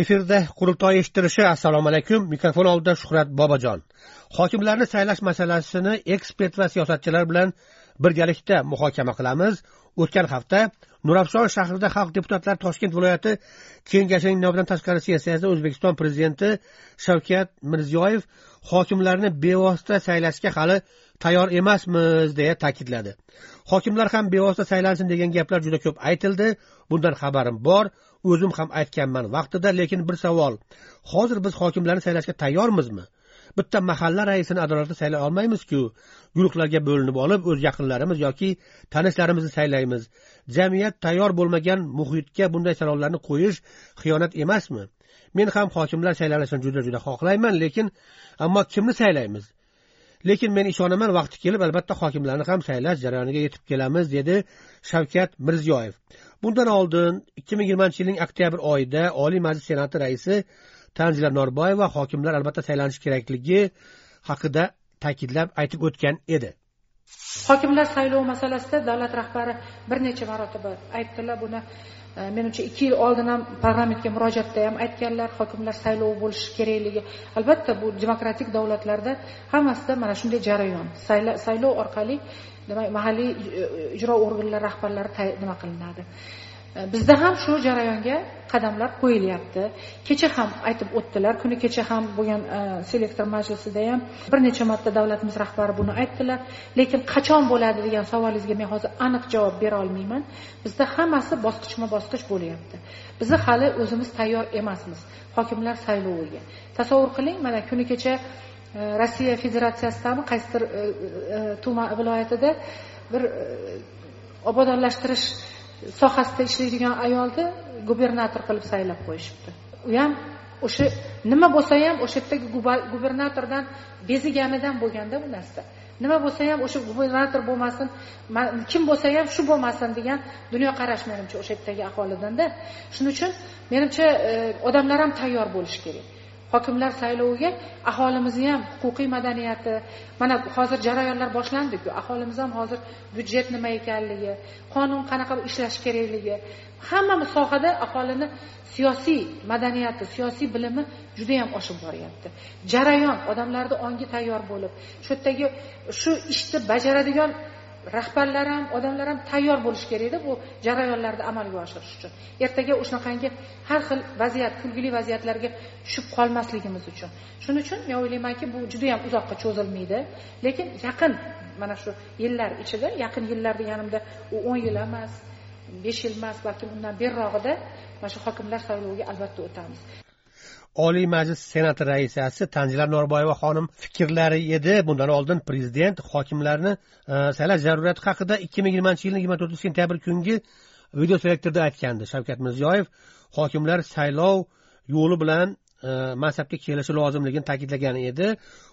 efirda qurultoy eshittirishi assalomu alaykum. Mikrofon oldida shuhrat bobojon hokimlarni saylash masalasini ekspert va siyosatchilar bilan birgalikda muhokama qilamiz. O'tgan hafta nurafshon shahrida xalq deputatlari toshkent viloyati kengashining nomidan tashqari sessiyasida o'zbekiston prezidenti shavkat mirziyoyev hokimlarni bevosita saylashga hali tayyor emasmiz deya ta'kidladi. Hokimlar ham bevosita saylansin degan gaplar juda ko'p aytildi. Bundan xabarim bor. O'zim ham aytganman vaqtida lekin bir savol. Hozir biz hokimlarni saylashga tayyormizmi? Bitta mahalla raisini adolatli saylay olmaymizku? Guruhlarga bo'linib olib o'z yaqinlarimiz yoki tanishlarimizni saylaymiz. Jamiyat tayyor bo'lmagan muhitga bunday savollarni qo'yish xiyonat emasmi? Men ham hokimlar saylanishini juda juda xohlayman lekin ammo kimni saylaymiz? Lekin men ishonaman vaqti kelib albatta hokimlarni ham saylash jarayoniga yetib kelamiz dedi shavkat mirziyoyev. Bundan oldin ikki ming yigirmanchi yilning oktyabr oyida oliy majlis senati raisi tanzila norboyeva hokimlar albatta saylanishi kerakligi haqida ta'kidlab aytib o'tgan edi. Hokimlar saylovi masalasida davlat rahbari bir necha marotaba aytdilar. Buni e, menimcha ikki yil oldin ham parlamentga murojaatda ham aytganlar. Hokimlar saylovi bo'lishi kerakligi albatta bu demokratik davlatlarda hammasida mana shunday jarayon. Saylov orqali demak mahalliy e, ijro organlari rahbarlari nima qilinadi? Bizda ham shu jarayonga qadamlar qo'yilyapti. Kecha ham aytib o'tdilar. Kuni kecha ham bo'lgan e, selektor majlisida ham bir necha marta davlatimiz rahbari buni aytdilar. Lekin qachon bo'ladi degan savolingizga men hozir aniq javob bera olmayman. Bizda hammasi bosqichma bosqich bo'lyapti. Biz hali o'zimiz tayyor emasmiz hokimlar sayloviga. Tasavvur qiling mana kuni kecha e, rossiya federatsiyasidami qaysidir e, tuman viloyatida bir obodonlashtirish sohasida ishlaydigan ayolni gubernator qilib saylab qo'yishibdi. U ham o'sha nima bo'lsa ham o'sha yerdagi gubernatordan beziganidan bo'lganda bu narsa. Nima bo'lsa ham o'sha gubernator bo'lmasin kim bo'lsa ham shu bo'lmasin degan dunyoqarash menimcha o'sha yerdagi aholidanda. Shuning uchun menimcha e, odamlar ham tayyor bo'lishi kerak. Hokimlar sayloviga aholimizni ham huquqiy madaniyati mana hozir jarayonlar boshlandiku aholimiz ham hozir byudjet nima ekanligi qonun qanaqa ishlashi kerakligi hamma sohada aholini siyosiy madaniyati siyosiy bilimi judayam oshib boryapti. Jarayon odamlarni ongi tayyor bo'lib shu yerdagi shu ishni bajaradigan rahbarlar ham odamlar ham tayyor bo'lishi kerakda bu jarayonlarni amalga oshirish uchun. Ertaga shunaqangi har xil vaziyat kulgili vaziyatlarga tushib qolmasligimiz uchun. Shuning uchun men o'ylaymanki bu juda yam uzoqqa cho'zilmaydi. Lekin yaqin mana shu yillar ichida yaqin yillar deganimda u o'n yil emas besh yil emas balkim undan berrog'ida mana shu hokimlar sayloviga albatta o'tamiz. Oliy majlis senati raisasi tanzila norboyeva xonim fikrlari edi. Bundan oldin prezident hokimlarni e, saylash zaruriyati haqida ikki ming yigirmanchi yilning yigirma to'rtinchi sentyabr kungi video selektorda aytgandi. Shavkat mirziyoyev hokimlar saylov yo'li bilan e, mansabga kelishi lozimligini ta'kidlagan edi.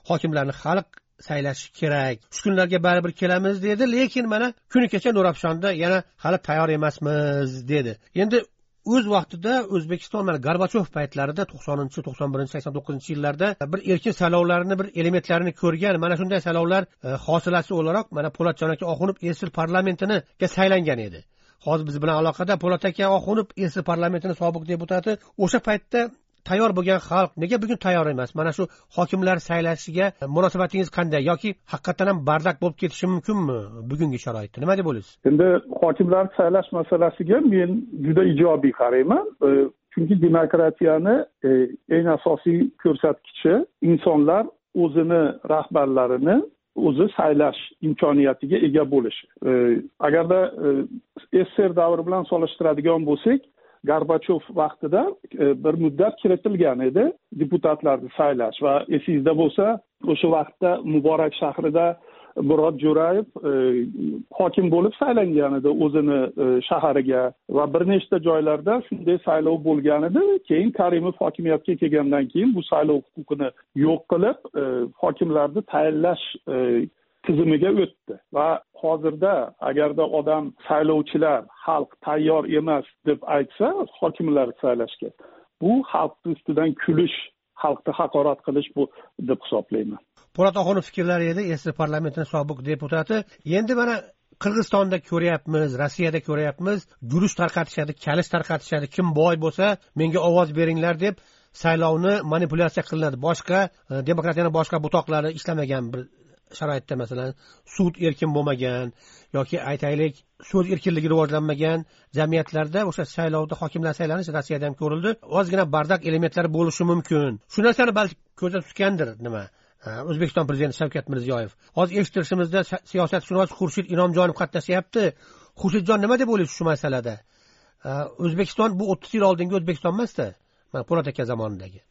Hokimlarni xalq saylashi kerak. Shu kunlarga baribir kelamiz dedi lekin mana kuni kecha nurafshonda yana hali tayyor emasmiz dedi. Endi o'z vaqtida o'zbekiston mana gorbachov paytlarida to'qsoninchi to'qson birinchi sakson to'qqizinchi yillarda e, bir erkin saylovlarni bir elementlarini ko'rgan mana shunday saylovlar e, hosilasi o'laroq mana po'latjon aka oxunov esl parlamentiniga saylangan edi. Hozir biz bilan aloqada po'lat aka oxunov esl parlamentini sobiq deputati o'sha paytda tayyor bo'lgan xalq nega bugun tayyor emas? Mana shu hokimlar saylashiga munosabatingiz qanday yoki haqiqatdan ham bardak bo'lib ketishi mumkinmi bugungi sharoitda? Nima deb o'ylaysiz? Endi hokimlar saylash masalasiga men juda ijobiy qarayman. E, chunki demokratiyani e, eng asosiy ko'rsatkichi insonlar o'zini rahbarlarini o'zi saylash imkoniyatiga ega bo'lishi. E, agarda sssr davri bilan solishtiradigan bo'lsak gorbachev vaqtida e, bir muddat kiritilgan edi deputatlarni saylash va esingizda bo'lsa o'sha vaqtda muborak shahrida murod jo'rayev e, hokim bo'lib saylangan edi o'zini e, shahariga va bir nechta joylarda shunday saylov bo'lgan edi. Keyin karimov hokimiyatga kelgandan keyin bu saylov huquqini yo'q qilib hokimlarni tayinlash tizimiga o'tdi. Va hozirda agarda odam saylovchilar xalq tayyor emas deb aytsa hokimlar saylashga. Bu xalqni ustidan kulish xalqni haqorat qilish bu deb hisoblayman. Po'lat oxunov fikrlari edi. Esi parlamentini sobiq deputati. Endi mana qirg'izistonda ko'ryapmiz rossiyada ko'ryapmiz. Guruch tarqatishadi kalish tarqatishadi. Kim boy bo'lsa menga ovoz beringlar deb saylovni manipulyatsiya qilinadi boshqa e, demokratiyani boshqa butoqlari ishlamagan bir sharoitda masalan sud erkin bo'lmagan yoki aytaylik so'z erkinligi rivojlanmagan jamiyatlarda o'sha saylovda hokimlar saylanish rossiyada ham ko'rildi. Ozgina bardak elementlar bo'lishi mumkin. Shu narsani balki ko'zda tutgandir nima? O'zbekiston prezidenti shavkat mirziyoyev. Hozir eshittirishimizda siyosatshunos xurshid inomjonov qatnashyapti xurshidjon nima deb o'ylaysiz shu masalada? O'zbekiston bu o'ttiz yil oldingi o'zbekiston emasda mana po'lat aka zamonidagi.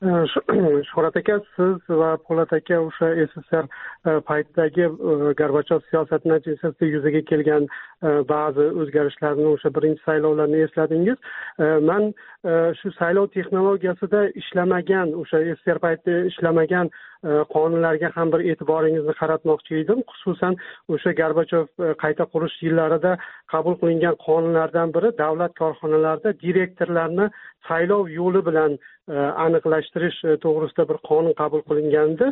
Shuhrat aka siz va po'lat aka o'sha sssr e, paytidagi e, gorbachov siyosati natijasida yuzaga kelgan e, ba'zi o'zgarishlarni o'sha birinchi saylovlarni esladingiz. Man shu saylov texnologiyasida ishlamagan o'sha sssr paytida ishlamagan qonunlarga ham bir e'tiboringizni qaratmoqchi edim. Xususan o'sha gorbachov e, qayta qurish yillarida qabul qilingan qonunlardan biri davlat korxonalarida direktorlarni saylov yo'li bilan E, aniqlashtirish e, to'g'risida bir qonun qabul qilinganda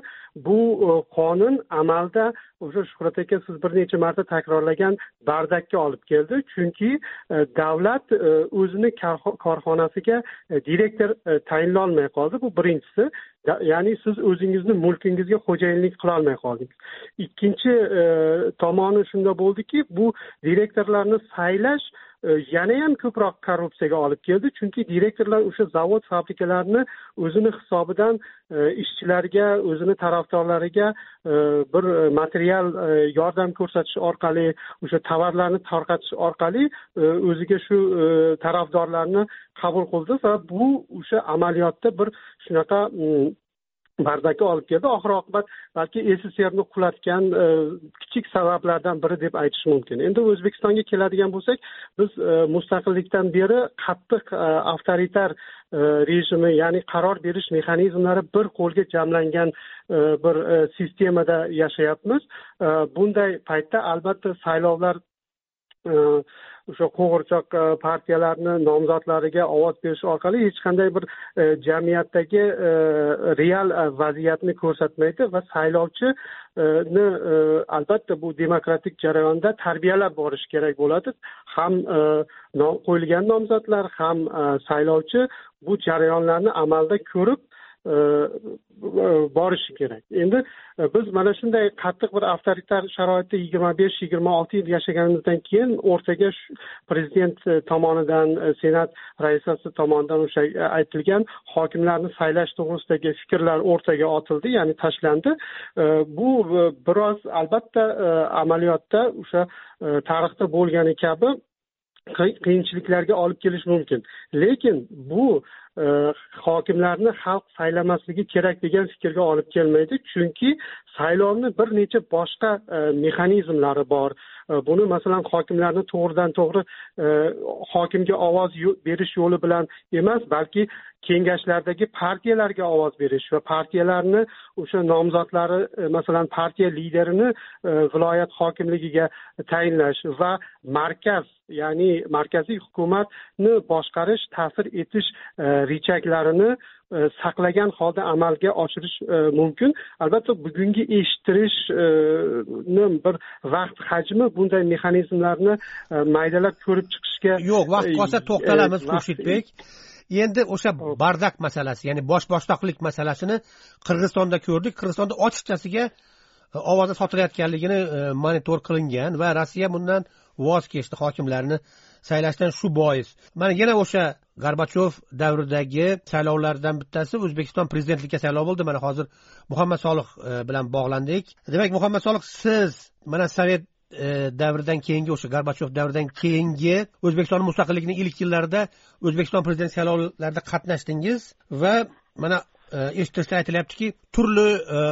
bu e, qonun amalda o'sha shuhrat aka siz bir necha marta takrorlagan bardakka olib keldi. Chunki davlat o'zini korxonasiga direktor tayinlolmay qoldi. Bu birinchisi. Ya'ni siz o'zingizni mulkingizga xo'jayinlik qilolmay qoldingiz. Ikkinchi tomoni shunda bo'ldiki bu direktorlarni saylash yana ham ko'proq korrupsiyaga olib keldi chunki direktorlar o'sha zavod fabrikalarni o'zini hisobidan e, ishchilarga o'zini tarafdorlariga e, bir e, material yordam ko'rsatish orqali o'sha tovarlarni tarqatish orqali o'ziga shu tarafdorlarni qabul qildi va bu o'sha amaliyotda bir shunaqa mm, bardaka olib keldi. Oxir oqibat balki sssrni qulatgan e, kichik sabablardan biri deb aytish mumkin. Endi o'zbekistonga keladigan bo'lsak biz e, mustaqillikdan beri qattiq e, avtoritar rejimi ya'ni qaror berish mexanizmlari bir qo'lga jamlangan bir sistemada yashayapmiz. Bunday paytda albatta saylovlar o'sha qo'g'irchoq e, partiyalarni nomzodlariga ovoz berish orqali hech qanday bir e, jamiyatdagi e, real vaziyatni ko'rsatmaydi va saylovchini albatta bu demokratik jarayonda tarbiyalab borish kerak bo'ladi. Ham qo'yilgan nomzodlar ham saylovchi bu jarayonlarni amalda ko'rib E, e, borishi kerak. Endi e, biz mana shunday qattiq bir avtoritar sharoitda yigirma besh yigirma olti yil yashaganimizdan keyin o'rtaga prezident tomonidan senat raisasi tomonidan o'sha aytilgan hokimlarni saylash to'g'risidagi fikrlar o'rtaga otildi ya'ni tashlandi. Bu biroz albatta amaliyotda o'sha tarixda bo'lgani kabi qiyinchiliklarga olib kelishi mumkin. Lekin bu E, hokimlarni xalq saylamasligi kerak degan fikrga olib kelmaydi. Chunki saylovni bir necha boshqa e, mexanizmlari bor. E, buni masalan hokimlarni to'g'ridan to'g'ri hokimga ovoz berish yo'li bilan emas balki kengashlardagi partiyalarga ovoz berish va partiyalarni o'sha nomzodlari masalan partiya liderini viloyat hokimligiga tayinlash va markaz ya'ni markaziy hukumatni boshqarish ta'sir etish rechaklarini e, saqlagan holda amalga oshirish e, mumkin. Albatta bugungi eshittirishni bir vaqt hajmi bunday mexanizmlarni e, maydalab ko'rib chiqishga yo'q vaqt qolsa to'xtalamiz xurshidbek. Endi o'sha bardak masalasi ya'ni bosh boshdoqlik masalasini qirg'izistonda ko'rdik. Qirg'izistonda ochiqchasiga ovoza sotilayotganligini monitor qilingan va rossiya bundan voz kechdi. Hokimlarni saylashdan shu bois. Mana yana o'sha gorbachov davridagi saylovlardan bittasi o'zbekiston prezidentlikka saylov bo'ldi. Mana hozir muhammad solih e, bilan bog'landik. Demak muhammad solih siz mana sovet e, davridan keyingi o'sha gorbachov davridan keyingi o'zbekiston mustaqilligining ilk yillarida o'zbekiston prezident saylovlarida qatnashdingiz va mana e, eshittirishda aytilyaptiki turli e,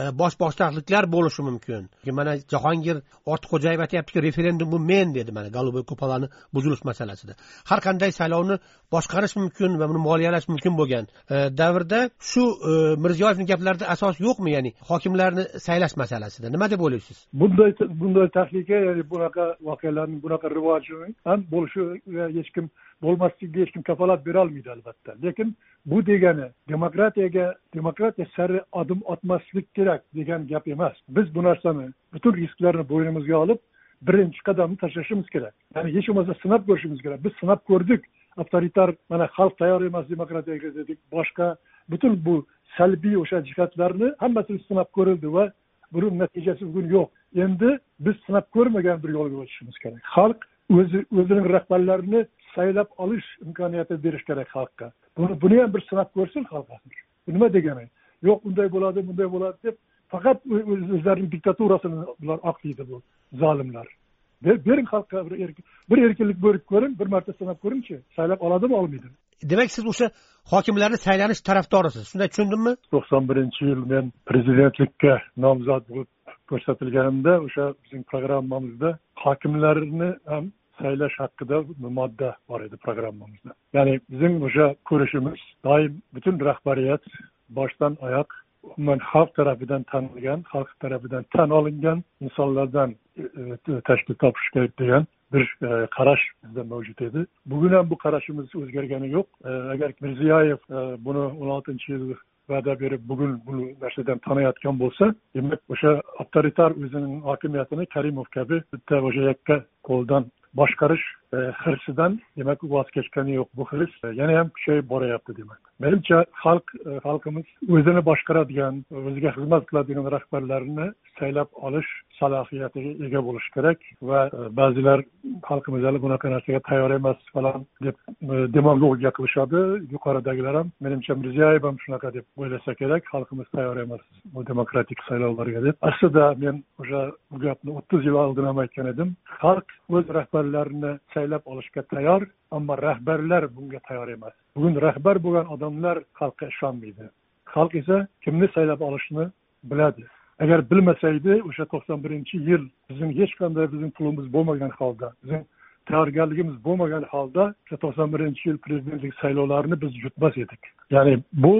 E, bosh boshliqliklar bo'lishi mumkin. Mana jahongir ortiqxo'jayev aytyaptiki referendum bu men dedi mana голубой kupolani buzilish masalasida. Har qanday saylovni boshqarish mumkin va buni moliyalash mumkin bo'lgan e, davrda shu e, mirziyoyevni gaplarida asos yo'qmi ya'ni hokimlarni saylash masalasida? Nima deb o'ylaysiz? Bunday bunday tahlika ya'ni bunaqa voqealarning bunaqa rivoji ham bo'lishiga hech kim bo'lmasligiga hech kim kafolat berolmaydi albatta. Lekin bu degani demokratiyaga demokratiya sari odim otmaslik kerak degan gap emas. Biz bu narsani butun risklarni bo'ynimizga olib birinchi qadamni tashlashimiz kerak. Ya'ni hech bo'lmasa sinab ko'rishimiz kerak. Biz sinab ko'rdik avtoritar mana xalq tayyor emas demokratiyaga dedik. Boshqa butun bu salbiy o'sha jihatlarni hammasini sinab ko'rildi va buni natijasi bugun yo'q. Endi biz sinab ko'rmagan bir yo'lga o'tishimiz kerak. Xalq o'zi o'zining rahbarlarini saylab olish imkoniyati berish kerak xalqqa. Buni buni ham bir sinab ko'rsin xalq bu nima degani? Yo'q unday bo'ladi bunday bo'ladi deb faqat o'zlarining diktaturasini bular oqlaydi bu zolimlar bering xalqqa bir erkinlik berib ko'ring bir marta sinab ko'ringchi saylab oladimi olmaydimi? Demak siz o'sha hokimlarni saylanish tarafdorisiz. Shunday tushundimmi? To'qson birinchi yil men prezidentlikka nomzod bo'lib ko'rsatilganimda o'sha bizning programmamizda hokimlarni ham saylash haqida modda bor edi programmamizda ya'ni bizning o'sha ko'rishimiz doim butun rahbariyat boshdan oyoq umuman xalq tarafidan tanilgan xalq tarafidan tan olingan insonlardan e, e, tashkil topish kerak degan bir e, qarash bizda mavjud edi. Bugun ham bu qarashimiz o'zgargani yo'q. Agar mirziyoyev buni o'n oltinchi yil va'da berib bugun bu narsadan taniyotgan bo'lsa demak o'sha avtoritar o'zining hokimiyatini karimov kabi bitta o'sha yakka qo'ldan boshqarish hirsidan demak voz kechgani yo'q bu hirs yana e, e, e, ham kuchayib boryapti demak menimcha xalq xalqimiz o'zini boshqaradigan o'ziga xizmat qiladigan rahbarlarni saylab olish salohiyatiga ega bo'lishi kerak va ba'zilar xalqimiz hali bunaqa narsaga tayyor emas falan deb demagogiya qilishadi yuqoridagilar ham menimcha mirziyoyev ham shunaqa deb o'ylasa kerak xalqimiz tayyor emas bu demokratik saylovlarga deb aslida men o'sha bu gapni o'ttiz yil oldin ham aytgan edim. Xalq o'z rahbarlarini saylab olishga tayyor ammo rahbarlar bunga tayyor emas. Bugun rahbar bo'lgan odamlar xalqqa ishonmaydi. Xalq esa kimni saylab olishni biladi. Agar bilmasaydi o'sha to'qson birinchi yil bizning hech qanday bizning pulimiz bo'lmagan holda bizning tayyorgarligimiz bo'lmagan holda o'sha to'qson birinchi yil prezidentlik saylovlarini biz yutmas edik. Ya'ni bu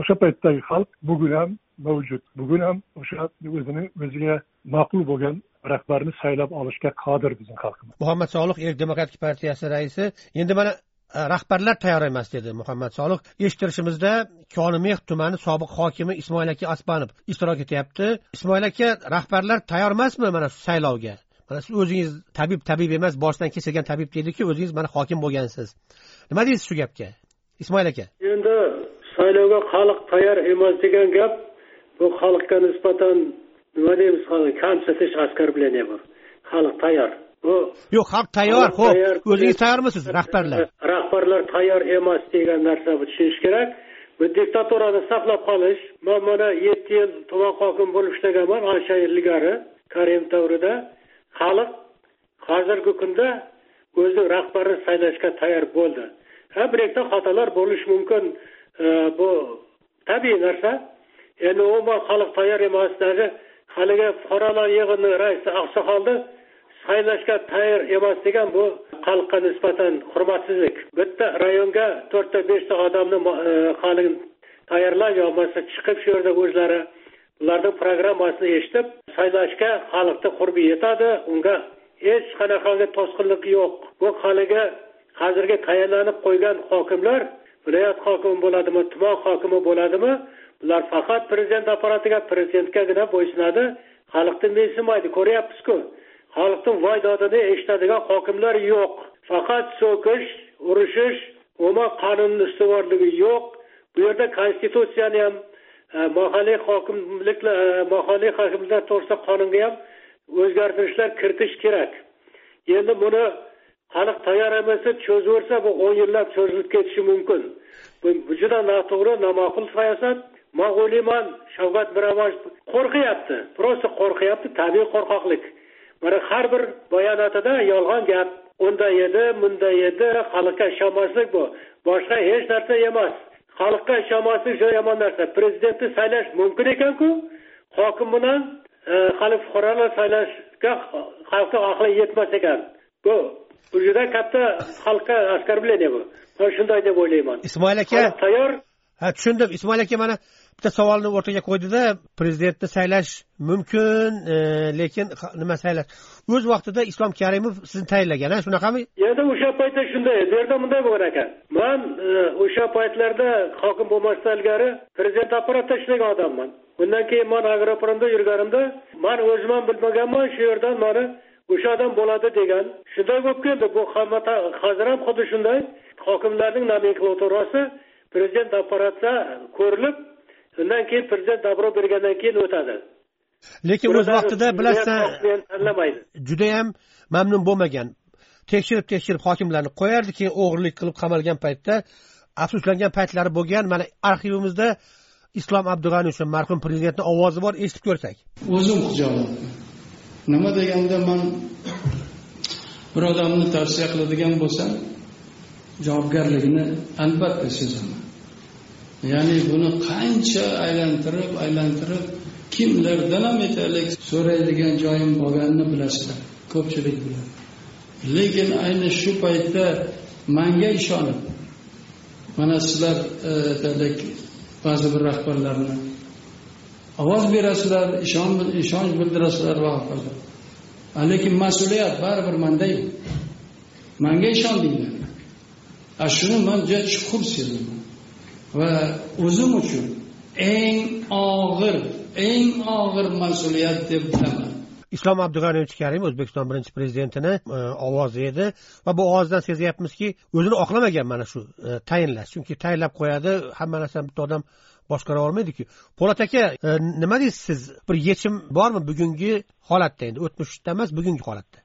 o'sha paytdagi xalq bugun ham mavjud bugun ham o'sha o'zini o'ziga ma'qul bo'lgan rahbarni saylab olishga qodir bizning xalqimiz. Muhammad soliq erk demokratik partiyasi raisi endi mana e, rahbarlar tayyor emas dedi muhammad soliq eshittirishimizda konimeh tumani sobiq hokimi ismoil aka osmanov ishtirok etyapti. Ismoil aka rahbarlar tayyor emasmi mana saylovga? Mana siz o'zingiz tabib tabib emas boshidan kechirgan tabib deydiku o'zingiz mana hokim bo'lgansiz. Nima deysiz shu gapga? Ismoil aka. Endi saylovga xalq tayyor emas degan gap bu xalqqa nisbatan nima deymiz kamsitish askarbilaniya bu xalq tayyor. Bu yo'q xalq tayyor ho'p o'zingiz tayyormisiz rahbarlar? Rahbarlar tayyor emas degan narsa bu tushunish kerak. Bu diktaturani saqlab qolish man mana yetti yil tuman hokimi bo'lib ishlaganman ancha ilgari karimov davrida. Xalq hozirgi kunda o'zi rahbarini saylashga tayyor bo'ldi. Ha bir ikkita xatolar bo'lishi mumkin bu tabiiy narsa. Endi umuman xalq tayyor emas даже haligi fuqarolar yig'ini raisi oqsoqolni saylashga tayyor emas degan bu xalqqa nisbatan hurmatsizlik. Bitta rayonga to'rtta beshta odamni e, haligi tayyorlab yo bo'lmasa chiqib shu yerda o'zlari ularning programmasini eshitib saylashga xalqni qurbi yetadi. Unga hech qanaqangi to'sqinlik yo'q. Bu haligi hozirgi tayinlanib qo'ygan hokimlar viloyat hokimi bo'ladimi tuman hokimi bo'ladimi ular faqat prezident apparatiga prezidentgagina bo'ysunadi. Xalqni mensimaydi ko'ryapmizku xalqni voy dodini eshitadigan hokimlar yo'q. Faqat so'kish urushish umuman qonunni ustuvorligi yo'q. Bu yerda konstitutsiyani ham e, mahalliy hokimlik e, mahalliy hokimliklar to'g'risida qonunga ham o'zgartirishlar kiritish kerak. Endi buni xalq tayyor emas deb cho'zaversa bu o'n yillab cho'zilib ketishi mumkin. Bu juda noto'g'ri noma'qul siyosat man o'ylayman shavkat miromonovich qo'rqyapti просто qo'rqyapti tabiiy qo'rqoqlik. Mana har bir bayonotida yolg'on gap unday edi bunday edi xalqqa ishonmaslik bu. Boshqa hech narsa emas. Xalqqa ishonmaslik juda yomon narsa. Prezidentni saylash mumkin ekanku hokim bilan e, hali fuqarolar saylashga xalqni aqli yetmas ekan. Bu bu juda katta xalqqa оскорбление bu. Man shunday deb o'ylayman. Ismoil aka tayyor ha tushundim. Ismoil aka mana bitta savolni o'rtaga qo'ydida prezidentni saylash mumkin e, lekin nima saylash? O'z vaqtida islom karimov sizni tayinlagan a shunaqami? Endi o'sha paytda shunday bu yerda bunday bo'lgan ekan. Man e, o'sha paytlarda hokim bo'lmasdan ilgari prezident apparatida ishlagan odamman. Undan keyin man agropromda yurganimda man o'zim ham bilmaganman shu yerdan mani o'sha odam bo'ladi degan. Shunday bo'lib keldi. Bu hozir ham xuddi shunday. Hokimlarning nomenklaturasi prezident apparatida ko'rilib undan keyin prezident dabro bergandan keyin o'tadi. Lekin o'z vaqtida bilasan tanlamaydi. judayam mamnun bo'lmagan. Tekshirib tekshirib hokimlarni qo'yardi keyin o'g'irlik qilib qamalgan paytda afsuslangan paytlari bo'lgan. Mana arxivimizda islom abdug'aniy o'sha marhum prezidentni ovozi bor eshitib ko'rsak. O'zim xijolat nima deganda man bir odamni tavsiya qiladigan bo'lsam javobgarligini albatta sezaman. Ya'ni buni qancha aylantirib aylantirib kimlardan ham aytaylik so'raydigan joyim bo'lganini bilasizlar ko'pchilik biladi. Lekin ayni shu paytda manga ishonib mana sizlar e, aytaylik ba'zi bir rahbarlarni ovoz berasizlar ishonch bildirasizlar va hokazo. Lekin mas'uliyat baribir mandayu manga ishondinglar. Ana shuni man juda chuqur sezaman va o'zim uchun eng og'ir eng og'ir mas'uliyat deb bilaman. Islom abdug'aniyevich karimov o'zbekiston birinchi prezidentini e, ovozi edi va bu ovozdan sezyapmizki o'zini oqlamagan mana shu e, tayinlash. Chunki tayinlab qo'yadi hamma narsani bitta odam boshqara olmaydiku po'lat aka e, nima deysiz siz? Bir yechim bormi bugungi holatda endi? O'tmishda emas bugungi holatda.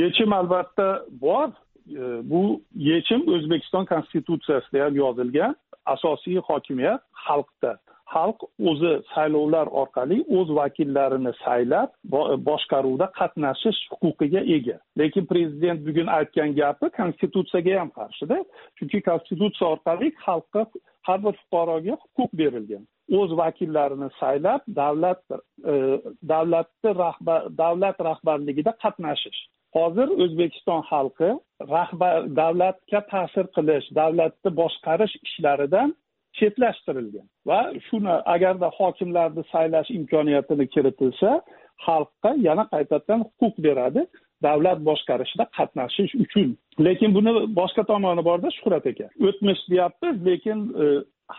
Yechim albatta bor E, bu yechim o'zbekiston konstitutsiyasida ham yozilgan asosiy hokimiyat xalqda. Xalq o'zi saylovlar orqali o'z vakillarini saylab boshqaruvda qatnashish huquqiga ega. Lekin prezident bugun aytgan gapi konstitutsiyaga ham qarshida chunki konstitutsiya orqali xalqqa har bir fuqaroga huquq berilgan. O'z vakillarini saylab davlat e, davlatni rahbar davlat rahbarligida qatnashish. Hozir o'zbekiston xalqi rahbar davlatga ta'sir qilish davlatni boshqarish ishlaridan chetlashtirilgan va shuni agarda hokimlarni saylash imkoniyatini kiritilsa xalqqa yana qaytadan huquq beradi davlat boshqarishida qatnashish uchun. Lekin buni boshqa tomoni borda shuhrat aka. O'tmish deyapmiz lekin e,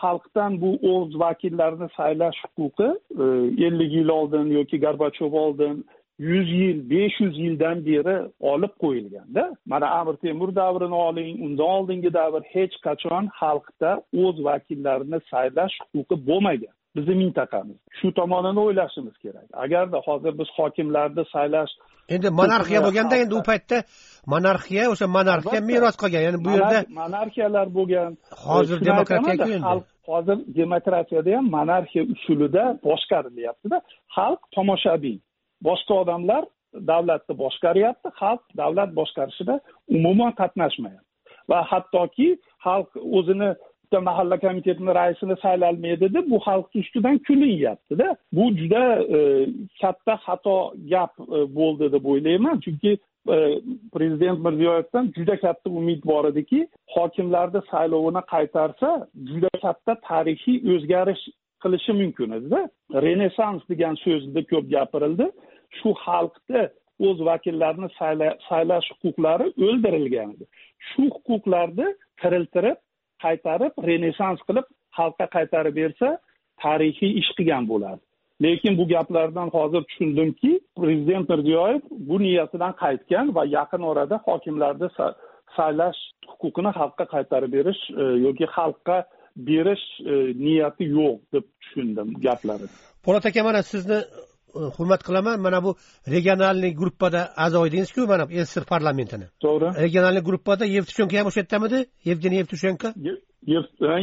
xalqdan bu o'z vakillarini saylash huquqi e, ellik yil oldin yoki gorbachov oldin yuz yil besh yuz yildan beri olib qo'yilganda mana amir temur davrini oling undan oldingi davr hech qachon xalqda o'z vakillarini saylash huquqi bo'lmagan bizni mintaqamiz. Shu tomonini o'ylashimiz kerak. Agarda hozir biz hokimlarni saylash endi monarxiya bo'lganda endi u paytda monarxiya o'sha monarxiya meros qolgan. Ya'ni bu yerda monarxiyalar bo'lgan. Hozir demokratiyaku endi hozir demokratiyada ham monarxiya usulida boshqarilyaptida. Xalq tomoshabin boshqa odamlar davlatni boshqaryapti xalq davlat boshqarishida umuman qatnashmayapti. Va hattoki xalq o'zini bitta mahalla komitetini raisini saylolmaydi deb bu xalqni ustidan kulinyaptida bu juda e, katta xato gap e, bo'ldi deb o'ylayman. Chunki e, prezident mirziyoyevdan juda katta umid bor ediki hokimlarni saylovini qaytarsa juda katta tarixiy o'zgarish qilishi mumkin edida renessans degan so'zni ko'p gapirildi. Shu xalqni o'z vakillarini saylash huquqlari o'ldirilgan edi. Shu huquqlarni tiriltirib qaytarib renessans qilib xalqqa qaytarib bersa tarixiy ish qilgan bo'lardi. Lekin bu gaplardan hozir tushundimki prezident mirziyoyev bu niyatidan qaytgan va yaqin orada hokimlarni saylash huquqini xalqqa qaytarib berish e, yoki xalqqa berish e, niyati yo'q deb tushundim gaplarini. Po'lat aka mana sizni hurmat qilaman. Mana bu regionalniy gruppada a'zo edingizku mana sssr parlamentini. To'g'ri. Regionalniy gruppada yevtushenko ham o'sha yerdamidi yevgeniy yevtushenko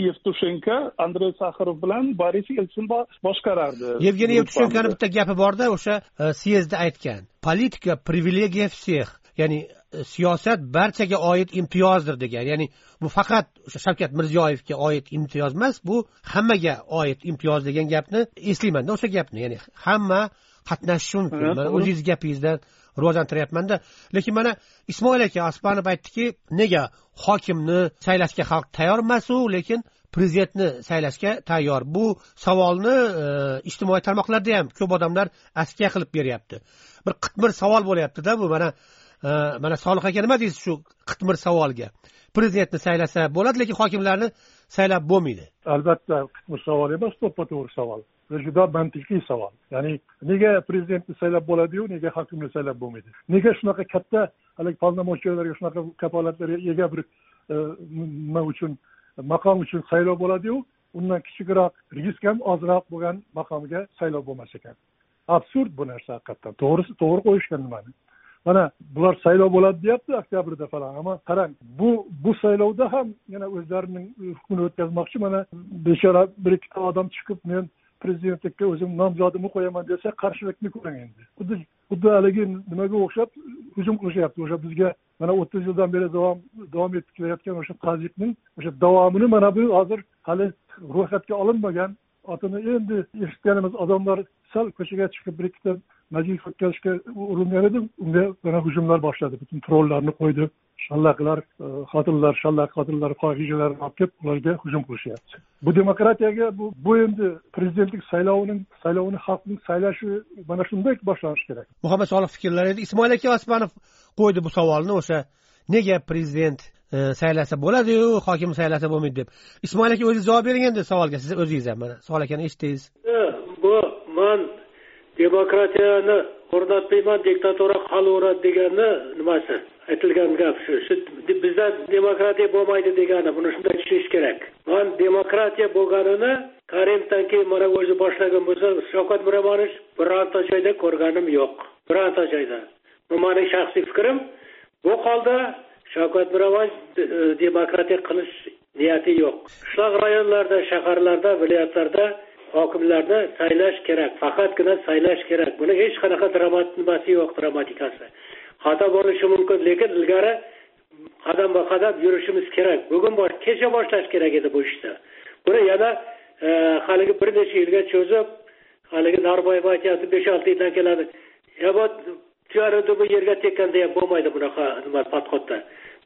yevtushenko andrey saxarov bilan boris yelsin boshqarardi. Yevgeniy yevtushenkoni bitta gapi borda o'sha e, syezdda aytgan. Politika privilegiya всех ya'ni e, siyosat barchaga oid imtiyozdir degan. Ya'ni bu faqat o'sha shavkat mirziyoyevga oid imtiyoz emas bu hammaga oid imtiyoz degan gapni eslaymanda o'sha gapni. Ya'ni hamma qatnashishi mumkin. Mana o'zingizni gapingizdan rivojlantiryapmanda. Lekin mana ismoil aka osmonov aytdiki nega hokimni saylashga xalq tayyor emasu lekin prezidentni saylashga tayyor. Bu savolni e, ijtimoiy tarmoqlarda ham ko'p odamlar askiya qilib beryapti. Bir qitmir savol bo'lyaptida bu. Mana Э, mana solih aka nima deysiz shu qitmir savolga? Prezidentni saylasa bo'ladi lekin hokimlarni saylab bo'lmaydi. Albatta qitmir savol emas to'ppa to'g'ri savol. Juda mantiqiy savol. Ya'ni nega prezidentni saylab bo'ladiyu nega hokimni saylab bo'lmaydi? Nega shunaqa katta haligi полномочияларga shunaqa kafolatlarga ega bir e, nima uchun maqom uchun saylov bo'ladiyu undan kichikroq risk ham ozroq bo'lgan maqomga saylov bo'lmas ekan. Absurd bu narsa haqiqatdan to'g'risi to'g'ri qo'yishgan nimani? Mana bular saylov bo'ladi deyapti oktyabrda falan ammo qarang bu bu saylovda ham yana o'zlarining e, hukmini o'tkazmoqchi mana bechora bir ikkita odam chiqib men prezidentlikka o'zim nomzodimni qo'yaman desa qarshilikni ko'ring endi. Xuddi xuddi haligi nimaga o'xshab hujum qilishyapti o'sha bizga mana o'ttiz yildan beri davom davom etib kelayotgan o'sha tazyiqning o'sha davomini mana bu hozir hali ro'yxatga olinmagan. Otini endi eshitganimiz odamlar sal ko'chaga chiqib bir ikkita majlis o'tkazishga uringan edi unga yana hujumlar boshladi. Butun trollarni qo'ydi. Shallaqlar e, xotinlar shallaq xotinlar fohishalarni olib kelib ularga hujum qilishyapti. Bu demokratiyaga bu bu endi prezidentlik saylovining saylovini xalqning saylashi mana shunday boshlanishi kerak. Muhammad solih fikrlari edi. Ismoil aka osmanov qo'ydi bu savolni o'sha nega prezident e, saylasa bo'ladiyu hokim saylasa bo'lmaydi? deb. Ismoil aka o'zingiz javob bering endi savolga. Siz o'zingiz ham mana savol akani eshitdingiz bu man demokratiyani o'rnatmayman diktatura qolaveradi deganni nimasi? Aytilgan gap shu. Shu bizda demokratiya bo'lmaydi degani buni shunday tushunish kerak. Man demokratiya bo'lganini karimdan keyin mana o'zi boshlagan bo'lsa shavkat miromonovich bironta joyda ko'rganim yo'q. Bironta joyda. Bu mening shaxsiy fikrim. Bu holda shavkat miromonovich e, demokratiya qilish niyati yo'q. Qishloq rayonlarda shaharlarda viloyatlarda hokimlarni saylash kerak faqatgina saylash kerak. Buni hech qanaqa dramat yo'q dramatikasi. Xato bo'lishi mumkin lekin ilgari qadam ba qadam yurishimiz kerak. Bugun kecha boshlash kerak edi bu ishni. Buni yana e, haligi bir necha yilga cho'zib haligi norboyev aytyapti besh olti yildan keladi. Tuyani bu yerga tekkanda ham bo'lmaydi bunaqa nima podxodda.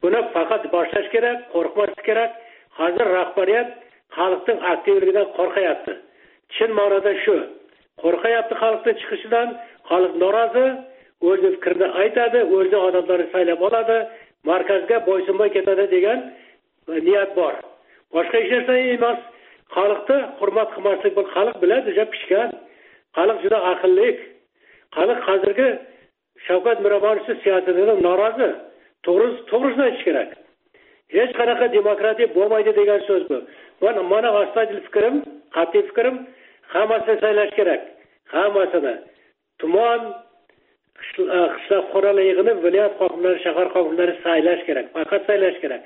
Buni faqat boshlash kerak qo'rqmaslik kerak. Hozir rahbariyat xalqning aktivligidan qo'rqyapti. Chin ma'noda shu. Qo'rqyapti xalqni chiqishidan xalq norozi o'zini fikrini aytadi o'zini odamlarni saylab oladi markazga bo'ysunmay ketadi degan e, niyat bor. Boshqa hech narsa emas. Xalqni hurmat qilmaslik bu xalq biladi juda pishgan. Xalq juda aqlli xalq hozirgi shavkat miromonovni siyosatidan norozi. To'g'risini aytish kerak. Hech qanaqa demokratiya bo'lmaydi degan so'z bu. Mana astoydil fikrim qat'iy fikrim. Hammasini saylash kerak. Hammasini tuman qishloq e, xo'raligini viloyat hokimlari shahar hokimlari saylash kerak. Faqat saylash kerak.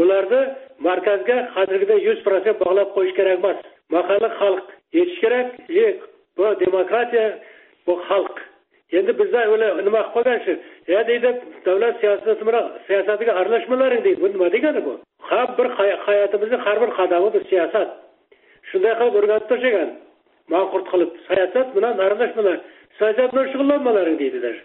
Ularni markazga hozirgiday yuz protsent bog'lab qo'yish kerak emas. Mahalliy xalq yetish kerak. Bu demokratiya bu xalq endi bizda nima qilib qolgan shu ya deydi davlat siyosati bilan siyosatiga aralashmalaring deydi. Bu nima degani bu? Har bir hayotimizni har bir qadami bir siyosat. Shunday qilib o'rganib tashlagan manqurt qilib siyosat bilan aralashmalar. Siyosat bilan shug'ullanmalaring deydilar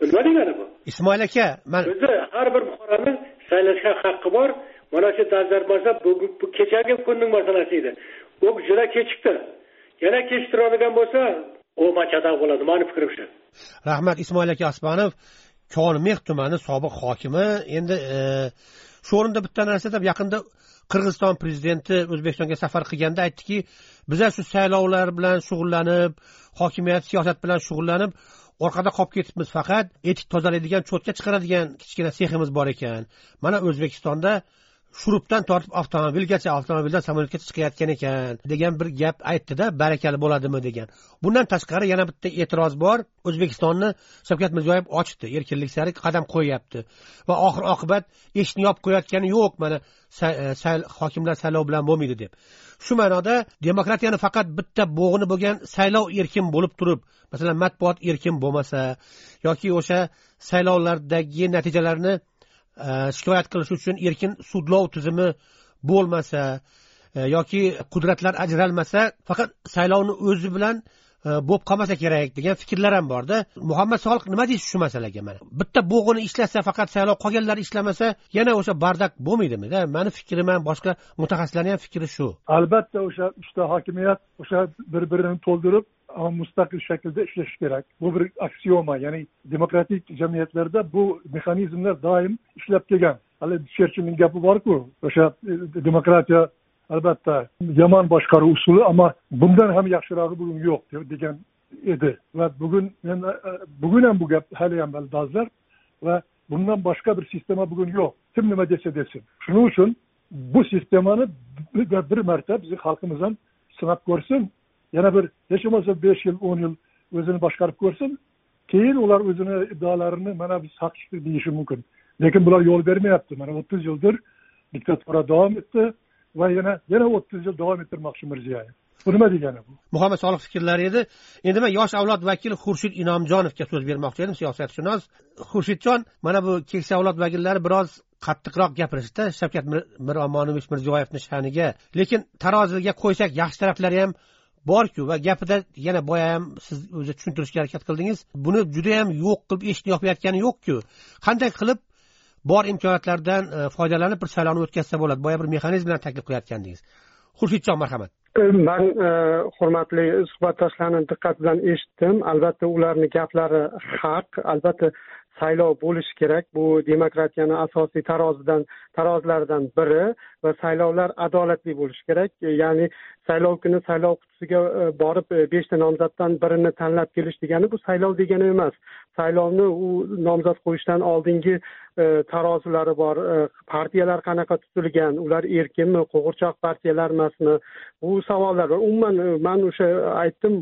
bu nima degani bu? Ismoil aka man bizni har bir fuqaroni saylashga haqqi bor. Mana shu dolzarb masala bu kechagi kunning masalasi edi. U juda kechikdi. Yana kechiktiradigan bo'lsa u machada bo'ladi. Mani fikrim shu. Rahmat ismoil aka osmonov konmeh tumani sobiq hokimi. Endi e, shu o'rinda bitta narsa deb yaqinda qirg'iziston prezidenti o'zbekistonga safar qilganda aytdiki bizlar shu saylovlar bilan shug'ullanib hokimiyat siyosat bilan shug'ullanib orqada qolib ketibmiz faqat etik tozalaydigan cho'tka chiqaradigan kichkina seximiz bor ekan. Mana o'zbekistonda shurupdan tortib avtomobilgacha avtomobildan samolyotgacha chiqayotgan ekan degan bir gap aytdida barakali bo'ladimi degan. Bundan tashqari yana bitta e'tiroz bor o'zbekistonni shavkat mirziyoyev ochdi erkinlik sari qadam qo'yyapti. Va oxir oqibat eshikni yopib qo'yayotgani yo'q mana e, hokimlar saylov bilan bo'lmaydi deb. Shu ma'noda demokratiyani faqat bitta bo'g'ini bo'lgan saylov erkin bo'lib turib masalan matbuot erkin bo'lmasa yoki o'sha saylovlardagi natijalarni Э, shikoyat qilish uchun erkin sudlov tizimi bo'lmasa e, yoki qudratlar ajralmasa faqat saylovni o'zi bilan e, bo'lib qolmasa kerak degan fikrlar ham borda. Muhammad solih nima deysiz shu masalaga? Mana bitta bo'g'ini ishlatsa faqat saylov qolganlari ishlamasa yana o'sha bardak bo'lmaydimida? Mani fikrim ham boshqa mutaxassislarni ham fikri shu. Albatta o'sha uchta hokimiyat o'sha bir birini to'ldirib mustaqil shaklda ishlashi kerak bu bir aksioma ya'ni demokratik jamiyatlarda bu mexanizmlar doim ishlab kelgan hali cherchillning gapi borku o'sha e, demokratiya albatta yomon boshqaruv usuli ammo bundan ham yaxshirog'i bugun yo'q degan edi va bugun men bugun ham bu gap hali ham dolzarb va bundan boshqa bir sistema bugun yo'q kim nima desa desin. Shuning uchun bu sistemani bir marta bizni xalqimiz ham sinab ko'rsin yana bir hech bo'lmasa besh yil o'n yil o'zini boshqarib ko'rsin keyin ular o'zini iddaolarini mana biz haq chiqdik deyishi mumkin. Lekin bular yo'l bermayapti. Mana o'ttiz yildir diktatura davom etdi va yana yana o'ttiz yil davom ettirmoqchi mirziyoyev. Bu nima degani bu? Muhammad solih fikrlari edi. Endi man yosh avlod vakili xurshid inomjonovga so'z bermoqchi edim siyosatshunos xurshidjon mana bu keksa avlod vakillari biroz qattiqroq gapirishdi. Shavkat miromonovich mirziyoyevni sha'niga. Lekin taroziga qo'ysak yaxshi taraflari ham borku va gapida yana boya ham siz o'zi tushuntirishga harakat qildingiz. Buni judayam yo'q qilib eshikni yopayotgani yo'qku. Qanday qilib bor imkoniyatlardan e, foydalanib bir saylovni o'tkazsa bo'ladi? Boya bir mexanizmlarni taklif qilayotgandingiz. Xurshidjon marhamat. E, man e, hurmatli suhbatdoshlarni diqqat bilan eshitdim. Albatta ularni gaplari haq. Albatta saylov bo'lishi kerak. Bu demokratiyani asosiy tarozidan tarozilaridan biri va saylovlar adolatli bo'lishi kerak. Ya'ni saylov kuni saylov qutisiga e, borib e, beshta nomzoddan birini tanlab kelish degani bu saylov degani emas. Saylovni u nomzod qo'yishdan oldingi e, tarozilari bor. Partiyalar qanaqa tuzilgan ular erkinmi qo'g'irchoq partiyalar emasmi bu savollar bor. Umuman man o'sha aytdim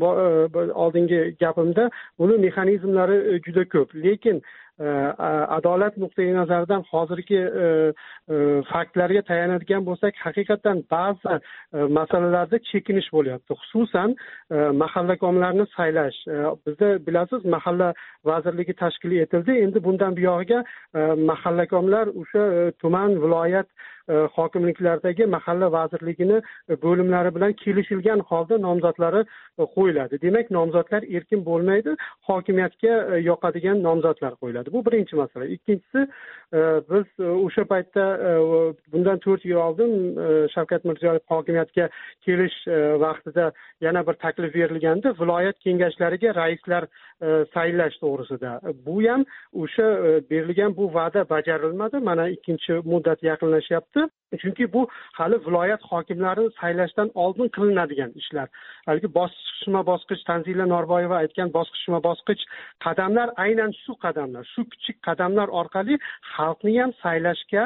oldingi gapimda buni mexanizmlari juda ko'p. Lekin adolat nuqtai nazaridan hozirgi e, e, faktlarga tayanadigan bo'lsak haqiqatdan ba'zi e, masalalarda chekinish bo'lyapti. Xususan mahallakomlarni saylash. Bizda bilasiz mahalla vazirligi tashkil etildi. Endi bundan buyog'iga mahallakomlar o'sha tuman viloyat E, hokimliklardagi mahalla vazirligini e, bo'limlari bilan kelishilgan holda nomzodlari e, qo'yiladi. Demak nomzodlar erkin bo'lmaydi hokimiyatga yoqadigan nomzodlar qo'yiladi. Bu birinchi masala. Ikkinchisi biz o'sha paytda bundan to'rt yil oldin shavkat mirziyoyev hokimiyatga kelish vaqtida yana bir taklif berilganda viloyat kengashlariga raislar saylash to'g'risida. Bu ham o'sha berilgan bu va'da bajarilmadi. Mana ikkinchi muddat yaqinlashyapti. Chunki bu hali viloyat hokimlarini saylashdan oldin qilinadigan ishlar. Haligi bosqichma bosqich tanzila norboyeva aytgan bosqichma bosqich qadamlar aynan shu qadamlar shu kichik qadamlar orqali xalqni ham saylashga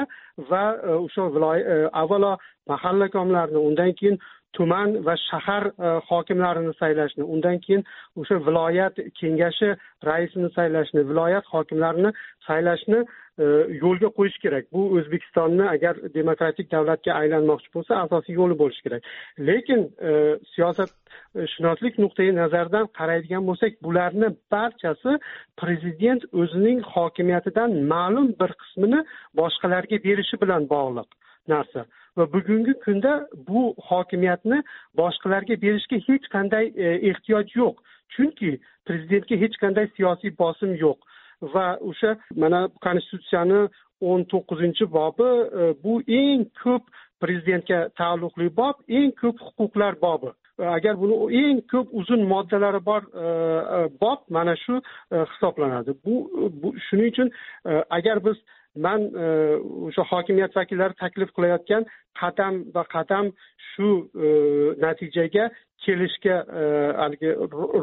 va e, o'sha viloyat e, avvalo mahallakomlarni undan keyin tuman va shahar e, hokimlarini saylashni undan keyin o'sha viloyat kengashi raisini saylashni viloyat hokimlarini saylashni E, yo'lga qo'yish kerak. Bu o'zbekistonni agar demokratik davlatga aylanmoqchi bo'lsa asosiy yo'li bo'lishi kerak. Lekin e, siyosatshunoslik nuqtai nazaridan qaraydigan bo'lsak bularni barchasi prezident o'zining hokimiyatidan ma'lum bir qismini boshqalarga berishi bilan bog'liq narsa. Va bugungi kunda bu hokimiyatni boshqalarga berishga hech qanday e, ehtiyoj yo'q. Chunki prezidentga hech qanday siyosiy bosim yo'q. Va o'sha mana konstitutsiyani o'n to'qqizinchi bobi e, bu eng ko'p prezidentga taalluqli bob eng ko'p huquqlar bobi. E, agar buni eng ko'p uzun moddalari bor e, bob mana shu hisoblanadi. Bu shuning uchun agar biz man e, o'sha hokimiyat vakillari taklif qilayotgan qadam va qadam shu e, natijaga kelishga e, haligi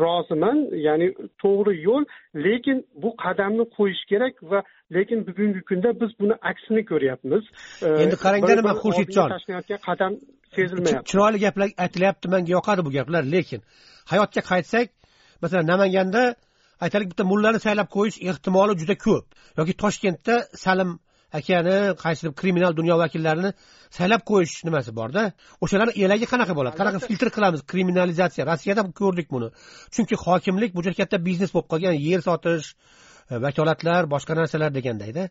roziman. Ya'ni to'g'ri yo'l lekin bu qadamni qo'yish kerak va lekin bugungi kunda biz buni aksini ko'ryapmiz. Endi qarangda nima xurshidjon. tashlanayotgan qadam sezilmayapti. Chiroyli gaplar aytilyapti manga yoqadi bu gaplar lekin hayotga qaytsak masalan namanganda aytaylik bitta mullani saylab qo'yish ehtimoli juda ko'p. Yoki toshkentda salim akani qaysidir kriminal dunyo vakillarini saylab qo'yish nimasi borda? O'shalarni elagi qanaqa bo'ladi? Qanaqa filtr qilamiz? Kriminalizatsiya. Rossiyada ko'rdik buni. Chunki hokimlik bu juda katta biznes bo'lib qolgan yer sotish vakolatlar boshqa narsalar degandayda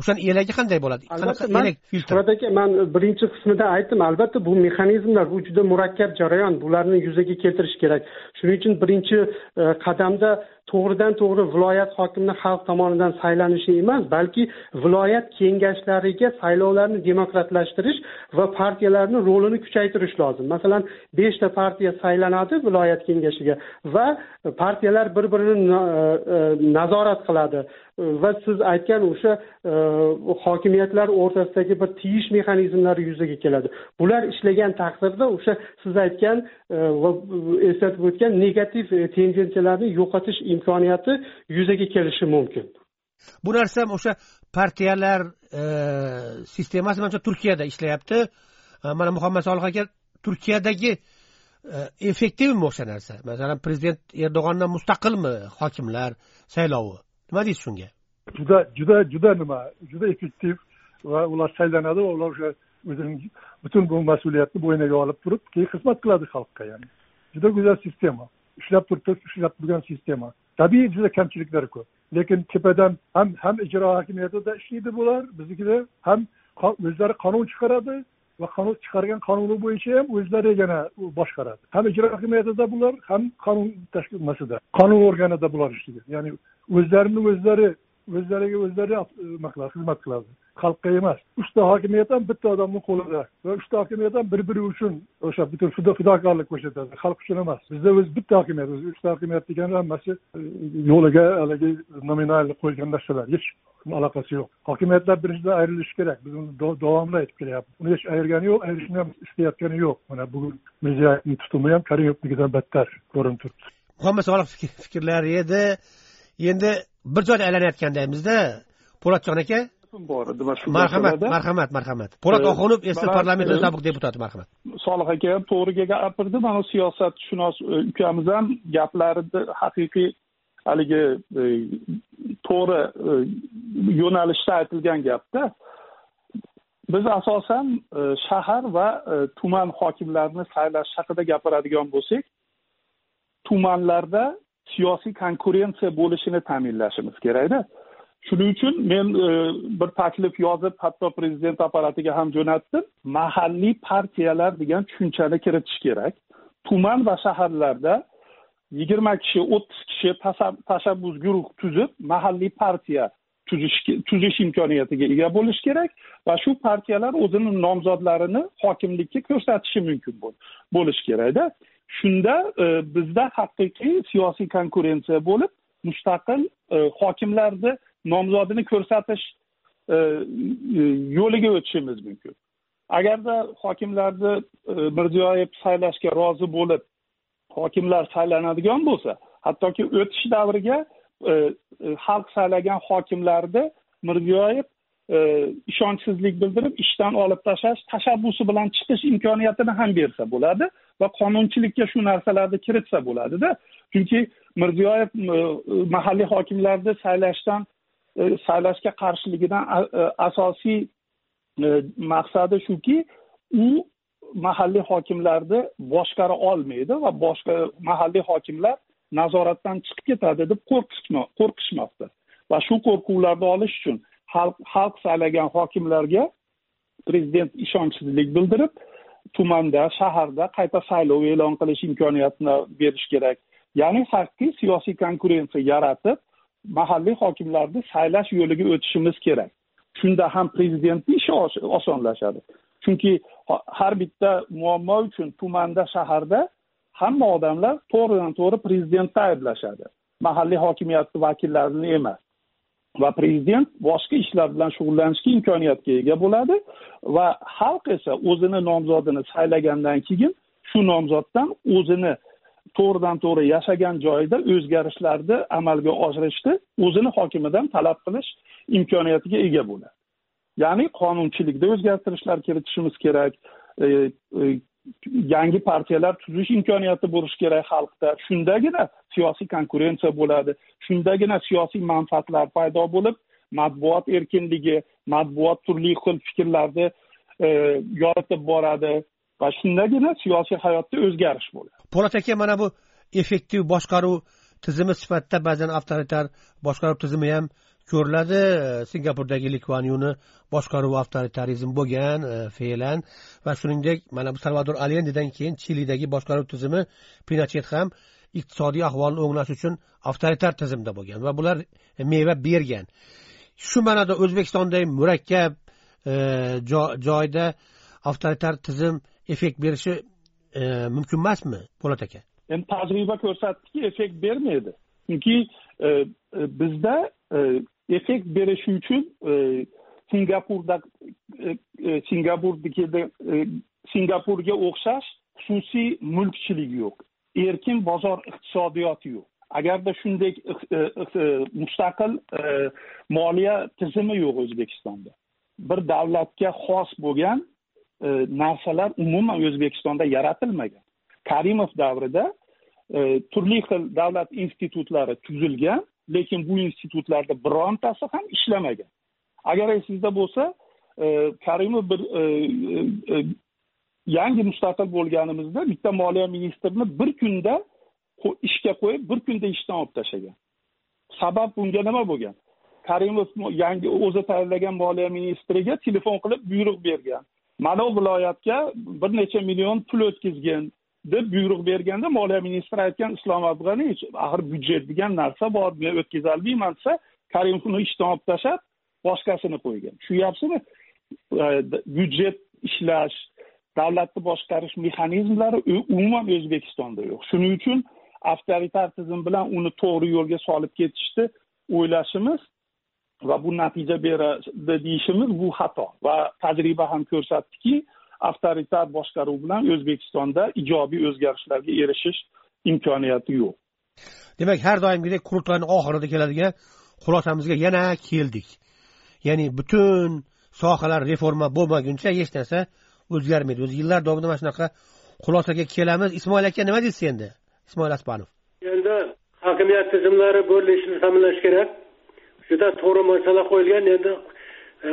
o'shani elagi qanday bo'ladi? Qanaqa elak shuhrat aka man birinchi qismida aytdim albatta bu mexanizmlar bu juda murakkab jarayon. Bularni yuzaga keltirish kerak. Shuning uchun birinchi e, qadamda to'g'ridan to'g'ri viloyat hokimini xalq tomonidan saylanishi emas balki viloyat kengashlariga saylovlarni demokratlashtirish va partiyalarni rolini kuchaytirish lozim. Masalan beshta partiya saylanadi viloyat kengashiga va partiyalar bir birini e, e, nazorat qiladi. Va siz aytgan o'sha e, hokimiyatlar o'rtasidagi bir tiyish mexanizmlari yuzaga keladi. Bular ishlagan taqdirda o'sha siz aytgan va eslatib o'tgan negativ tendensiyalarni yo'qotish imkoniyati yuzaga kelishi mumkin. Bu narsa o'sha partiyalar sistemasi manimcha turkiyada ishlayapti. Mana muhammad solih aka turkiyadagi effektivmi o'sha narsa? Masalan prezident erdo'g'andan mustaqilmi? Hokimlar saylovi. Nima deysiz shunga? Juda juda juda nima juda effektiv va ular saylanadi va ular o'sha o'zining butun bu mas'uliyatni bo'yniga olib turib keyin xizmat qiladi xalqqa ya'ni. Juda go'zal sistema. Ishlab turib ishlab turgan sistema Tabii juda kamchiliklari ko'p lekin tepadan ham ham ijro hokimiyatida ishlaydi bular biznikida ham o'zlari qonun chiqaradi va qonun chiqargan qonuni bo'yicha ham o'zlari yana boshqaradi ham ijro hokimiyatida bular ham qonun tashkilmasida qonun organida bular ishlaydi ya'ni o'zlarini o'zlari o'zlariga o'zlari nima qiladi xizmat qiladi xalqqa emas. Uchta hokimiyat ham bitta odamni qo'lida va uchta hokimiyat ham bir biri uchun o'sha butun fidokorlik ko'rsatadi. Xalq uchun emas. Bizda o'zi bitta hokimiyat o'zi uchta hokimiyat degani hammasi e, yo'liga haligi nominal qo'ygan narsalar. Hech aloqasi yo'q. Hokimiyatlar birinchidan ayrilishi kerak. Biz uni davomli aytib kelyapmiz. Uni hech ayirgani yo'q ayirishni ham istayotgani yo'q. Mana bugun mirziyoyevni tutumi ham karimovnikidan battar ko'rinib turibdi. Muhammad solih fikrlari edi. Endi bir joyda aylanayotgandamizda po'latjon aka bor edi marhamat marhamat marhamat. Po'lat oxunov eski parlament sobiq deputati marhamat. Solih aka ham to'g'ri gapirdi. Mana siyosatshunos e, ukamiz ham gaplarini haqiqiy haligi e, to'g'ri e, yo'nalishda aytilgan gapda. Biz asosan shahar va tuman hokimlarini saylash haqida gapiradigan bo'lsak tumanlarda siyosiy konkurensiya bo'lishini ta'minlashimiz kerakda shuning uchun men e, bir taklif yozib hatto prezident apparatiga ham jo'natdim. Mahalliy partiyalar degan tushunchani kiritish kerak. Tuman va shaharlarda yigirma kishi o'ttiz kishi tashabbus guruh tuzib mahalliy partiya tuzish tuzish imkoniyatiga ega bo'lishi kerak va shu partiyalar o'zini nomzodlarini hokimlikka ko'rsatishi mumkin bo'lishi kerakda. Shunda e, bizda haqiqiy siyosiy konkurensiya bo'lib mustaqil e, hokimlarni nomzodini ko'rsatish e, e, yo'liga o'tishimiz mumkin. Agarda hokimlarni e, mirziyoyev saylashga rozi bo'lib hokimlar saylanadigan bo'lsa hattoki o'tish davriga xalq saylagan hokimlarni mirziyoyev ishonchsizlik bildirib ishdan olib tashlash tashabbusi bilan chiqish imkoniyatini ham bersa bo'ladi va qonunchilikka shu narsalarni kiritsa bo'ladida. Chunki mirziyoyev mahalliy hokimlarni saylashdan E, saylashga qarshiligidan e, asosiy e, maqsadi shuki u mahalliy hokimlarni boshqara olmaydi va boshqa mahalliy hokimlar nazoratdan chiqib ketadi deb qo'rqishmoqda va shu qo'rquvlarni olish uchun xalq xalq saylagan hokimlarga prezident ishonchsizlik bildirib tumanda shaharda qayta saylov e'lon qilish imkoniyatini berish kerak. Ya'ni haqiqiy siyosiy konkurensiya yaratib mahalliy hokimlarni saylash yo'liga o'tishimiz kerak. Shunda ham prezidentni ishi osonlashadi. Chunki har bitta muammo uchun tumanda shaharda hamma odamlar to'g'ridan to'g'ri prezidentni ayblashadi. Mahalliy hokimiyatni vakillarini emas. Va prezident boshqa ishlar bilan shug'ullanishga imkoniyatga ega bo'ladi va xalq esa o'zini nomzodini saylagandan keyin shu nomzoddan o'zini to'g'ridan to'g'ri yashagan joyida o'zgarishlarni amalga oshirishni o'zini hokimidan talab qilish imkoniyatiga ega bo'ladi. Ya'ni qonunchilikda o'zgartirishlar kiritishimiz kerak e, e, yangi partiyalar tuzish imkoniyati bo'lishi kerak xalqda. Shundagina siyosiy konkurensiya bo'ladi shundagina siyosiy manfaatlar paydo bo'lib matbuot erkinligi matbuot turli xil fikrlarni e, yoritib boradi. Va shundagina siyosiy hayotda o'zgarish bo'ladi. Po'lat aka mana bu effektiv boshqaruv tizimi sifatida ba'zan avtoritar boshqaruv tizimi ham ko'riladi. Singapurdagi likvanyuni boshqaruvi avtoritarizm bo'lgan e, fe'lan. Va shuningdek mana bu salvador allendedan keyin chilidagi boshqaruv tizimi pinochet ham iqtisodiy ahvolni o'nglash uchun avtoritar tizimda bo'lgan va bular meva bergan. Shu ma'noda o'zbekistonday murakkab e, joyda avtoritar tizim effekt berishi e, mumkin emasmi po'lat aka? Endi tajriba ko'rsatdiki effekt bermaydi. Chunki e, e bizda effekt berishi uchun e, singapurda e, singapurnikida singapurga o'xshash xususiy mulkchilik yo'q. Erkin bozor iqtisodiyoti yo'q. Agarda shunday mustaqil moliya tizimi yo'q o'zbekistonda. Bir davlatga xos bo'lgan E, narsalar umuman o'zbekistonda yaratilmagan. Karimov davrida e, turli xil davlat institutlari tuzilgan lekin bu institutlarda birontasi ham ishlamagan. Agar esingizda bo'lsa e, karimov bir yangi mustaqil bo'lganimizda bitta moliya ministrini bir kunda ishga qo'yib bir kunda ishdan olib tashlagan. Sabab bunga nima bo'lgan? Karimov yangi o'zi tayinlagan moliya ministriga telefon qilib buyruq bergan. Mana bu viloyatga bir necha million pul o'tkazgin deb buyruq berganda moliya ministri aytgan islom abg'aniyevich axir byudjet degan narsa bor men o'tkazolmayman desa karimov uni ishdan olib tashlab boshqasini qo'ygan. Tushunyapsizmi? E, byudjet ishlash davlatni boshqarish mexanizmlari umuman o'zbekistonda yo'q. Shuning uchun avtoritar tizim bilan uni to'g'ri yo'lga solib ketishni o'ylashimiz va bu natija beradi deyishimiz bu xato va tajriba ham ko'rsatdiki avtoritar boshqaruv bilan o'zbekistonda ijobiy o'zgarishlarga erishish imkoniyati yo'q. Demak har doimgidek qurultoyni oxirida keladigan xulosamizga yana keldik. Ya'ni butun sohalar reforma bo'lmaguncha hech narsa o'zgarmaydi. O'zi yillar davomida mana shunaqa xulosaga kelamiz. Ismoil aka nima deysiz endi? Ismoil aspanov. Endi hokimiyat tizimlari bo'linishini ta'minlash kerak juda to'g'ri masala qo'yilgan endi e,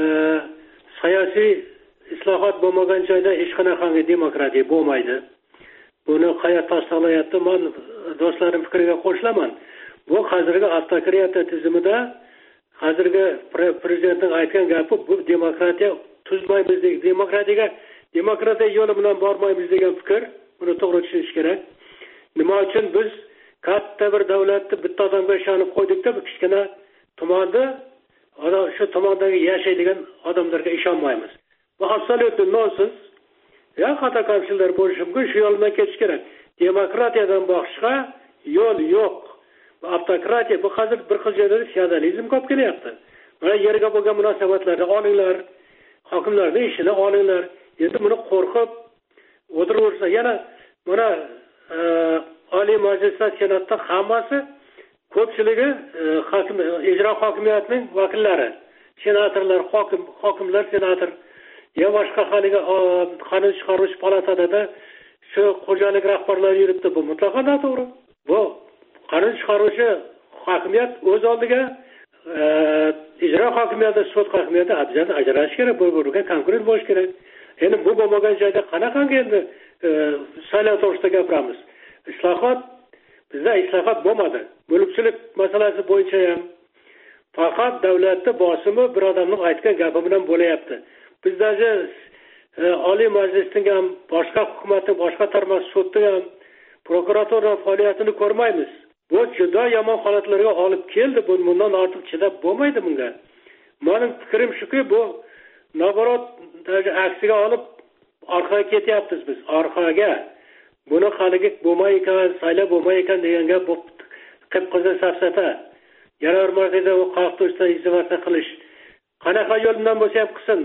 siyosiy islohot bo'lmagan joyda hech qanaqangi demokratiya bo'lmaydi. Buni hayot tasdiqlayapti man do'stlarim fikriga qo'shilaman. Bu hozirgi avtokratiya tizimida hozirgi prezidentning aytgan gapi bu demokratiya tuzmaymiz demokratiyaga demokratiya yo'li bilan bormaymiz degan fikr buni to'g'ri tushunish kerak. Nima uchun biz katta bir davlatni bitta odamga ishonib qo'ydikda bu kichkina tumonni shu tumondagi yashaydigan odamlarga ishonmaymiz. Bu абсолютно nonsens yo xato kamchiliklar bo'lishi mumkin shu yo'l bilan ketish kerak. Demokratiyadan boshqa yo'l yo'q. Avtokratiya bu hozir bir xil joylarda feodalizm ko'p kelyapti. Mana yerga bo'lgan munosabatlarni olinglar hokimlarni ishini olinglar. Endi buni qo'rqib o'tiraversa yana mana e, oliy majlisda senatda hammasi ko'pchiligi e, hokim ijro hokimiyatining vakillari senatorlar hokim hokimlar senator yo boshqa haligi qonun chiqaruvchi palatada shu xo'jalik rahbarlari yuribdi. Bu mutlaqo noto'g'ri. Bu qonun chiqaruvchi hokimiyat o'z oldiga e, ijro hokimiyati sud hokimiyati ajralishi kerak. Bir biriga konkurent bo'lishi kerak. Endi bu bo'lmagan joyda qanaqangi endi e, saylov to'g'risida gapiramiz? Islohot bizda islohot bo'lmadi. Mulkchilik masalasi bo'yicha ham faqat davlatni bosimi bir odamni aytgan gapi bilan bo'lyapti bizdagi e, oliy majlisning ham boshqa hukumatni boshqa tarmoq sudni ham prokuratura faoliyatini ko'rmaymiz. Bu juda yomon holatlarga olib keldi. Bundan ortiq chidab bo'lmaydi bunga. Mani fikrim shuki bu naborot aksiga olib orqaga ketyapmiz biz. Orqaga. Buni haligi bo'lmay ekan saylab bo'lmay ekan degan gap bu qip qizil safsata yana bir marta xalqni qilish. Qanaqa yo'l bilan bo'lsa ham qilsin.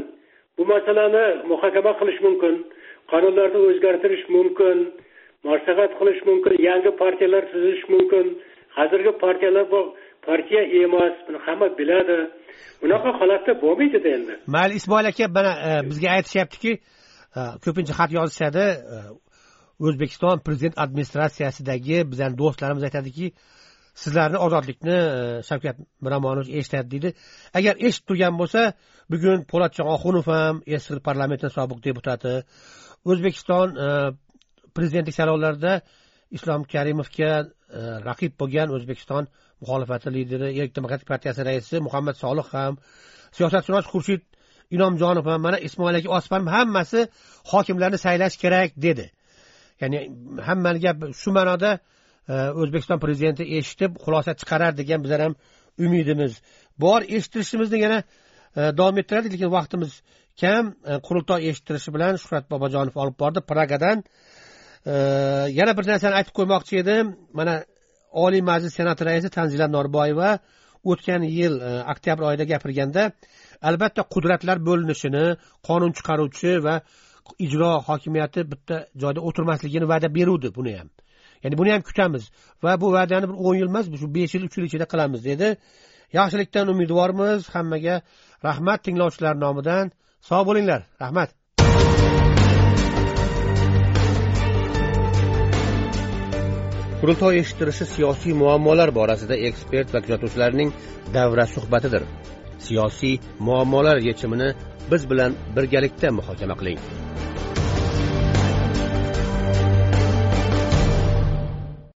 Bu masalani muhokama qilish mumkin qonunlarni o'zgartirish mumkin maslahat qilish mumkin yangi partiyalar tuzish mumkin. Hozirgi partiyalar bu partiya emas buni hamma biladi. Bunaqa holatda bo'lmaydida endi. Mayli ismoil aka mana e, bizga aytishyaptiki e, ko'pincha xat yozishadi e, o'zbekiston prezident administratsiyasidagi bizani do'stlarimiz aytadiki sizlarni ozodlikni e, shavkat miromonovich eshitadi deydi. Agar eshitib turgan bo'lsa bugun po'latjon oxunov ham eski parlamentni sobiq deputati. O'zbekiston e, prezidentlik saylovlarida islom karimovga e, raqib bo'lgan o'zbekiston muxolifati lideri erk demokratik partiyasi raisi muhammad solih ham siyosatshunos xurshid inomjonov ham mana ismoil aka osmanov hammasi hokimlarni saylash kerak dedi. Ya'ni hammani gap shu ma'noda e, o'zbekiston prezidenti eshitib xulosa chiqarar degan bizlar ham umidimiz. Bor eshittirishimizni yana e, davom ettiradi lekin vaqtimiz kam. E, Qurultoy eshittirishi bilan shuhrat bobojonov olib bordi pragadan. Yana bir narsani aytib qo'ymoqchi edim. Mana oliy majlis senati raisi tanzila norboyeva o'tgan yil oktyabr oyida gapirganda albatta qudratlar bo'linishini qonun chiqaruvchi va ijro hokimiyati bitta joyda o'tirmasligini va'da beruvdi. Buni ham. Ya'ni buni ham kutamiz. Va bu va'dani bir o'n yil emas shu besh yil uch yil ichida qilamiz dedi. Yaxshilikdan umidvormiz hammaga. Rahmat tinglovchilar nomidan. Sog' bo'linglar. Rahmat. Qurultoy eshittirishi siyosiy muammolar borasida ekspert va kuzatuvchilarning davra suhbatidir. Siyosiy muammolar yechimini biz bilan birgalikda muhokama qiling.